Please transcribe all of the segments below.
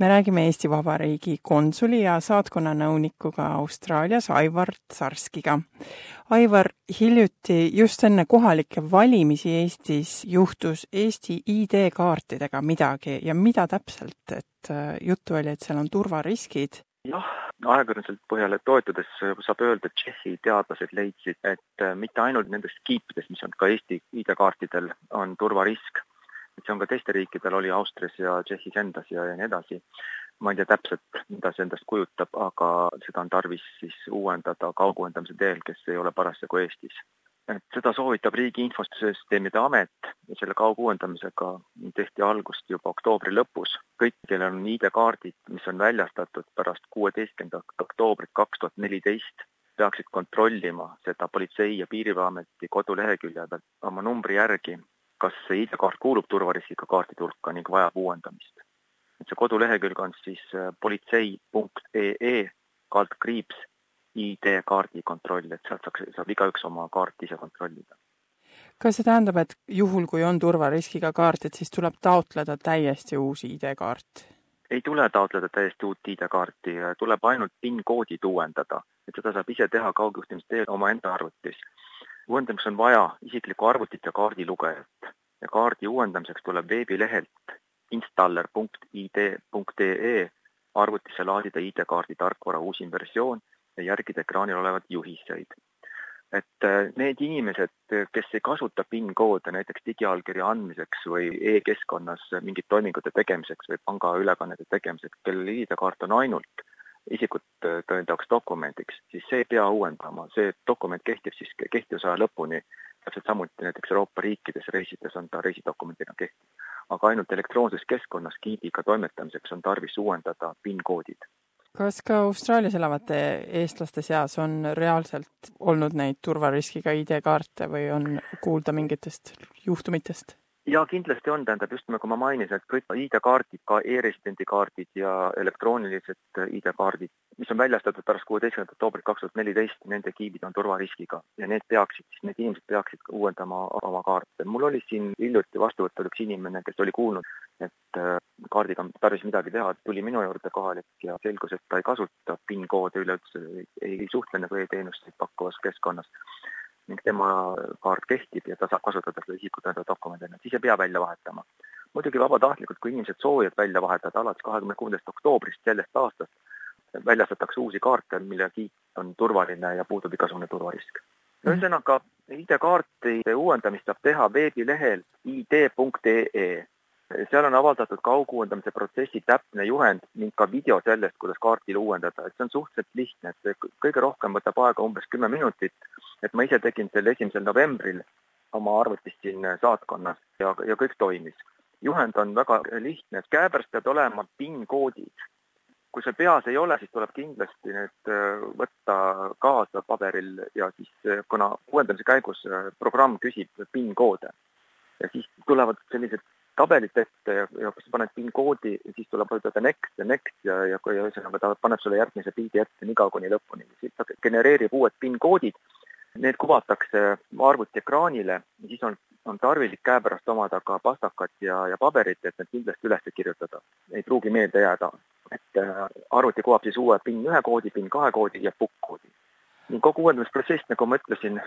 me räägime Eesti Vabariigi konsuli ja saatkonna nõunikuga Austraalias Aivar Sarskiga. Aivar, hiljuti just enne kohalikke valimisi Eestis juhtus Eesti ID-kaartidega midagi ja mida täpselt, et äh, juttu oli, et seal on turvariskid? jah, ajakirjanduselt põhjale toetudes saab öelda, et Tšehhi teadlased leidsid, et äh, mitte ainult nendest kiipidest, mis on ka Eesti ID-kaartidel, on turvarisk et see on ka teistel riikidel, oli Austrias ja Tšehhis endas ja, ja nii edasi. ma ei tea täpselt, mida see endast kujutab, aga seda on tarvis siis uuendada kauguuendamise teel, kes ei ole parasjagu Eestis. et seda soovitab Riigi Infosüsteemide Amet ja selle kauguuendamisega tehti algust juba oktoobri lõpus. kõik, kellel on ID-kaardid, mis on väljastatud pärast kuueteistkümnendat oktoobrit kaks tuhat neliteist, peaksid kontrollima seda Politsei- ja Piirivalveameti kodulehekülje pealt oma numbri järgi kas see ID-kaart kuulub turvariskiga kaartide hulka ning vajab uuendamist. et see kodulehekülg on siis äh, politsei.ee kaldkriips ID-kaardi kontroll, et sealt saaks, saab igaüks oma kaarti ise kontrollida. kas see tähendab, et juhul, kui on turvariskiga kaart, et siis tuleb taotleda täiesti uus ID-kaart? ei tule taotleda täiesti uut ID-kaarti, tuleb ainult PIN-koodid uuendada, et seda saab ise teha kaugjuhtimisteel omaenda arvutis uuendamiseks on vaja isiklikku arvutit ja kaardilugejat ja kaardi uuendamiseks tuleb veebilehelt installer.id.ee arvutisse laadida ID-kaardi tarkvara uusim versioon ja järgida ekraanil olevat juhiseid. et äh, need inimesed, kes ei kasuta PIN-koode näiteks digiallkirja andmiseks või e-keskkonnas mingite toimingute tegemiseks või pangaülekannete tegemiseks, kellel ID-kaart on ainult isikut tõendavaks dokumendiks, siis see ei pea uuendama, see dokument kehtib siis kehtivusaja lõpuni. täpselt samuti näiteks Euroopa riikides reisides on ta reisidokumendina kehtiv. aga ainult elektroonses keskkonnas kiibiga toimetamiseks on tarvis uuendada PIN-koodid. kas ka Austraalias elavate eestlaste seas on reaalselt olnud neid turvariskiga ID-kaarte või on kuulda mingitest juhtumitest? Jaa, kindlasti on, tähendab just nagu ma mainisin, et kõik ID-kaardid, ka e-residendi kaardid ja elektroonilised ID-kaardid, mis on väljastatud pärast kuueteistkümnendat oktoobrit kaks tuhat neliteist, nende kiibid on turvariskiga. Ja need peaksid, need inimesed peaksid uuendama oma kaarte. mul oli siin hiljuti vastuvõtval üks inimene, kes oli kuulnud, et äh, kaardiga on tarvis midagi teha, tuli minu juurde kohalik ja selgus, et ta ei kasuta PIN-koode üleüldse, ei suhtle nagu e-teenuseid pakkuvas keskkonnas ning tema kaart kehtib ja ta saab kasutada seda isikut tõendava dokumendina, siis ei pea välja vahetama. muidugi vabatahtlikult, kui inimesed soovivad välja vahetada, alates kahekümne kuuendast oktoobrist sellest aastast väljastatakse uusi kaarte, mille kiip on turvaline ja puudub igasugune turvarisk. ühesõnaga, ID-kaarti uuendamist saab teha veebilehel id.ee seal on avaldatud kauguuendamise protsessi täpne juhend ning ka video sellest, kuidas kaarti uuendada, et see on suhteliselt lihtne, et kõige rohkem võtab aega umbes kümme minutit. et ma ise tegin selle esimesel novembril oma arvutist siin saatkonnas ja, ja kõik toimis. juhend on väga lihtne, et käepärast peavad olema PIN-koodid. kui see peas ei ole, siis tuleb kindlasti need äh, võtta kaasa paberil ja siis, äh, kuna uuendamise käigus äh, programm küsib PIN-koode ja siis tulevad sellised tabelit ette ja, ja kui sa paned PIN koodi, siis tuleb öelda next ja next ja, ja kui ühesõnaga ta paneb sulle järgmise pildi ette niikaua kuni lõpuni, siis ta genereerib uued PIN koodid. Need kuvatakse arvutiekraanile ja siis on, on tarvilik käepärast omada ka pastakat ja, ja paberit, et need kindlasti üles kirjutada. ei pruugi meelde jääda, et äh, arvuti kuvab siis uue PIN ühe koodi, PIN kahe koodi ja PUK koodi. ning kogu uuendamisprotsess, nagu ma ütlesin,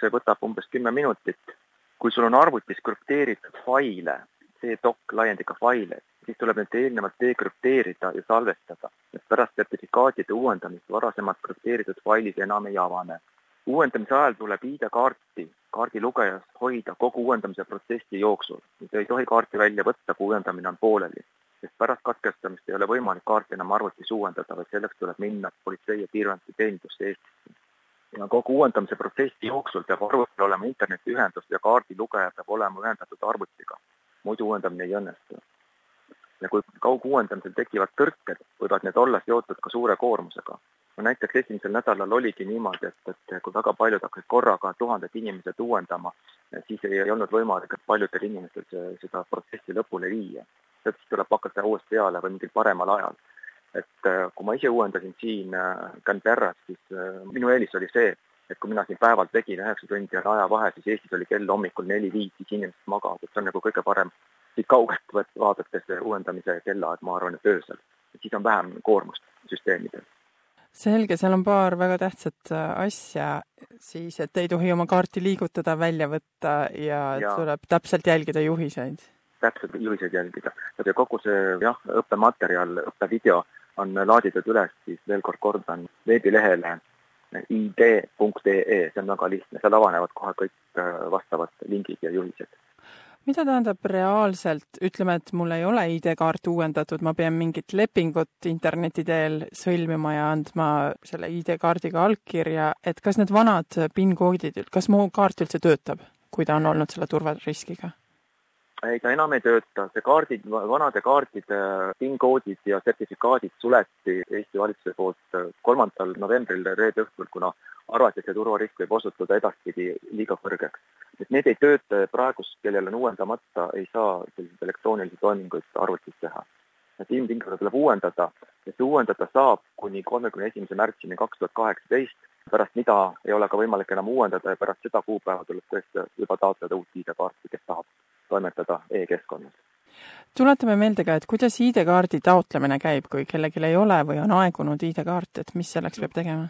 see võtab umbes kümme minutit. kui sul on arvutis krüpteeritud faile C-doc laiendiga faile, siis tuleb need eelnevalt dekrüpteerida ja salvestada, et pärast sertifikaatide uuendamist varasemalt krüpteeritud failid enam ei avane. uuendamise ajal tuleb ID-kaarti kaardilugejas hoida kogu uuendamise protsessi jooksul. ei tohi kaarti välja võtta, kui uuendamine on pooleli, sest pärast katkestamist ei ole võimalik kaarti enam arvutis uuendada, vaid selleks tuleb minna Politsei- ja Piirivalvete teenindusse Eestisse ja kogu uuendamise protsessi jooksul peab arvutil olema internetiühendus ja kaardilugeja peab olema ühendatud arvutiga muidu uuendamine ei õnnestu. ja kui kauguuendamisel tekivad tõrked, võivad need olla seotud ka suure koormusega. no näiteks esimesel nädalal oligi niimoodi, et, et kui väga paljud hakkasid korraga tuhanded inimesed uuendama, siis ei, ei olnud võimalik, et paljudel inimestel see, seda protsessi lõpule viia. siis tuleb hakata uuesti peale või mingil paremal ajal et kui ma ise uuendasin siin Canberras, siis minu eelis oli see, et kui mina siin päeval tegin, üheksa tundi on ajavahe, siis Eestis oli kell hommikul neli-viis, siis inimesed magavad, et see on nagu kõige parem siit kaugelt vaadates uuendamise kellaaeg, ma arvan, et öösel. et siis on vähem koormust süsteemidel. selge, seal on paar väga tähtsat äh, asja siis, et ei tohi oma kaarti liigutada, välja võtta ja, ja. tuleb täpselt jälgida juhiseid. täpselt juhiseid jälgida ja kogu see jah, õppematerjal, õppevideo on laaditud üles, siis veel kord kordan, veebilehele id.ee, see on väga lihtne, seal avanevad kohe kõik äh, vastavad lingid ja juhised. mida tähendab reaalselt, ütleme, et mul ei ole ID-kaart uuendatud, ma pean mingit lepingut interneti teel sõlmima ja andma selle ID-kaardiga allkirja, et kas need vanad PIN-koodid, kas mu kaart üldse töötab, kui ta on olnud selle turvariskiga? Ei, ta enam ei tööta, see kaardid, vanade kaartide PIN-koodid ja sertifikaadid suleti Eesti valitsuse poolt kolmandal novembril reede õhtul, kuna arvati, et see turvarisk võib osutuda edaspidi liiga kõrgeks. et need ei tööta ja praegust, kellel on uuendamata, ei saa selliseid elektroonilisi toiminguid arvutis teha. et ilmtingimata tuleb uuendada ja see uuendada saab kuni kolmekümne esimese märtsini kaks tuhat kaheksateist, pärast mida ei ole ka võimalik enam uuendada ja pärast seda kuupäeva tuleb tõesti juba taotleda uut ID-kaarti, kes tahab toimetada e-keskkonnas. tuletame meelde ka, et kuidas ID-kaardi taotlemine käib, kui kellelgi ei ole või on aegunud ID-kaart, et mis selleks peab tegema?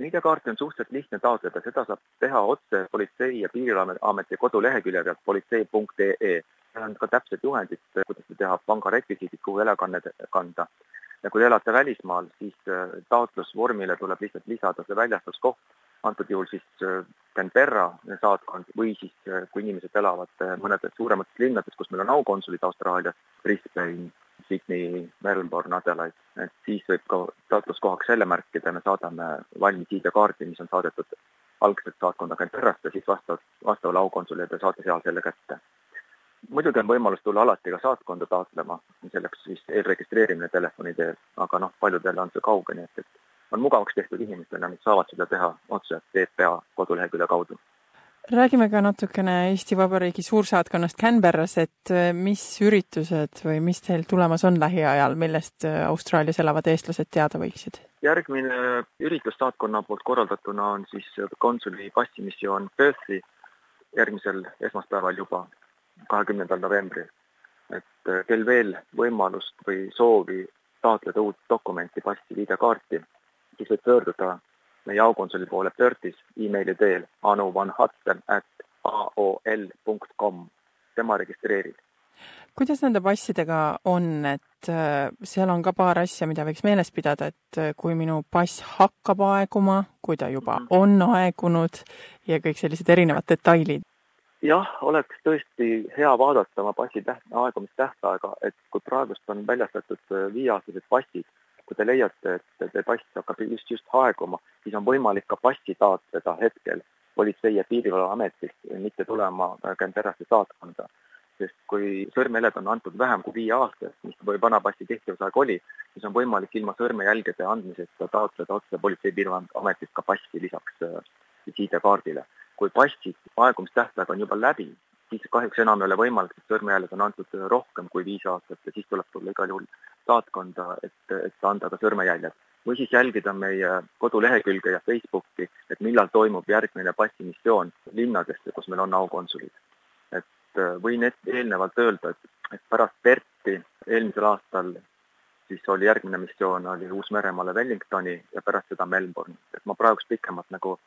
ID-kaarti on suhteliselt lihtne taotleda, seda saab teha otse Politsei- ja Piirivalveameti kodulehekülje pealt politsei.ee. seal on ka täpsed juhendid, kuidas teha, pangarekvisiidid, kuhu ülekanne kanda. ja kui te elate välismaal, siis äh, taotlusvormile tuleb lihtsalt lisada see väljastuskoht antud juhul siis äh, Canberra saatkond või siis, äh, kui inimesed elavad äh, mõnedes suuremates linnades, kus meil on aukonsulid Austraalias, Brisbane, Sydney, Melbourne, Adelaide, et siis võib ka taotluskohaks selle märkida, me saadame valmis ID-kaardi, mis on saadetud algselt saatkonda Canberrast ja siis vastavalt, vastavale aukonsulile te saate seal selle kätte. muidugi on võimalus tulla alati ka saatkonda taotlema, selleks siis eelregistreerimine telefoni teel, aga noh, paljudele on see kauge, nii et, et on mugavaks tehtud inimestele, nad saavad seda teha otse PPA kodulehekülje kaudu. räägime ka natukene Eesti Vabariigi suursaatkonnast Canberras, et äh, mis üritused või mis teil tulemas on lähiajal, millest äh, Austraalias elavad eestlased teada võiksid? järgmine üritus saatkonna poolt korraldatuna on siis konsuli passimissioon Perthi järgmisel esmaspäeval juba, kahekümnendal novembril. et äh, kel veel võimalust või soovi taotleda uut dokumenti, passi, ID-kaarti, siis võib pöörduda meie aukonsuli poole Perthis emaili teel anuvanhatten at aol.com. tema registreerib. kuidas nende passidega on, et äh, seal on ka paar asja, mida võiks meeles pidada, et äh, kui minu pass hakkab aeguma, kui ta juba -hmm. on aegunud ja kõik sellised erinevad detailid? jah, oleks tõesti hea vaadata oma passi täht-, aegumistähtaega, et kui praegust on väljastatud äh, viieaastased passid, kui te leiate, et teie pass hakkab just, just aeguma, siis on võimalik ka passi taotleda hetkel Politsei- ja Piirivalveametist, mitte tulema Canberrasse saatkonda. sest kui sõrmejäljed on antud vähem kui viie aastast, mis vana passi kehtivusaeg oli, siis on võimalik ilma sõrmejälgede andmiseta taotleda otse Politsei- ja Piirivalveametist ka passi lisaks äh, ID-kaardile. kui passi aegumistähtaeg on juba läbi, siis kahjuks enam ei ole võimalik, et sõrmejäljed on antud rohkem kui viis aastat ja siis tuleb tulla igal juhul saatkonda, et, et anda ka sõrmejäljed. või siis jälgida meie kodulehekülge ja Facebooki, et millal toimub järgmine passimissioon linnadesse, kus meil on aukonsulid. et äh, võin eelnevalt öelda, et, et pärast Perti eelmisel aastal siis oli järgmine missioon oli Uus-Meremaale Wellingtoni ja pärast seda Melbourne, et ma praegust pikemalt nagu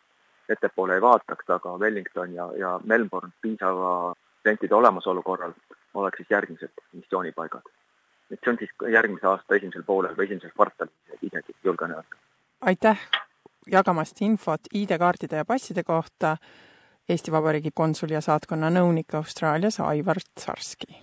ettepoole ei vaataks, aga Wellington ja, ja Melbourne piisava klientide olemasolu korral oleks siis järgmised missioonipaigad. Et see on siis järgmise aasta esimesel poolel või esimeses kvartalis, isegi julgen öelda. aitäh jagamast infot ID-kaartide ja passide kohta, Eesti Vabariigi konsul ja saatkonna nõunik Austraalias Aivar Tsarski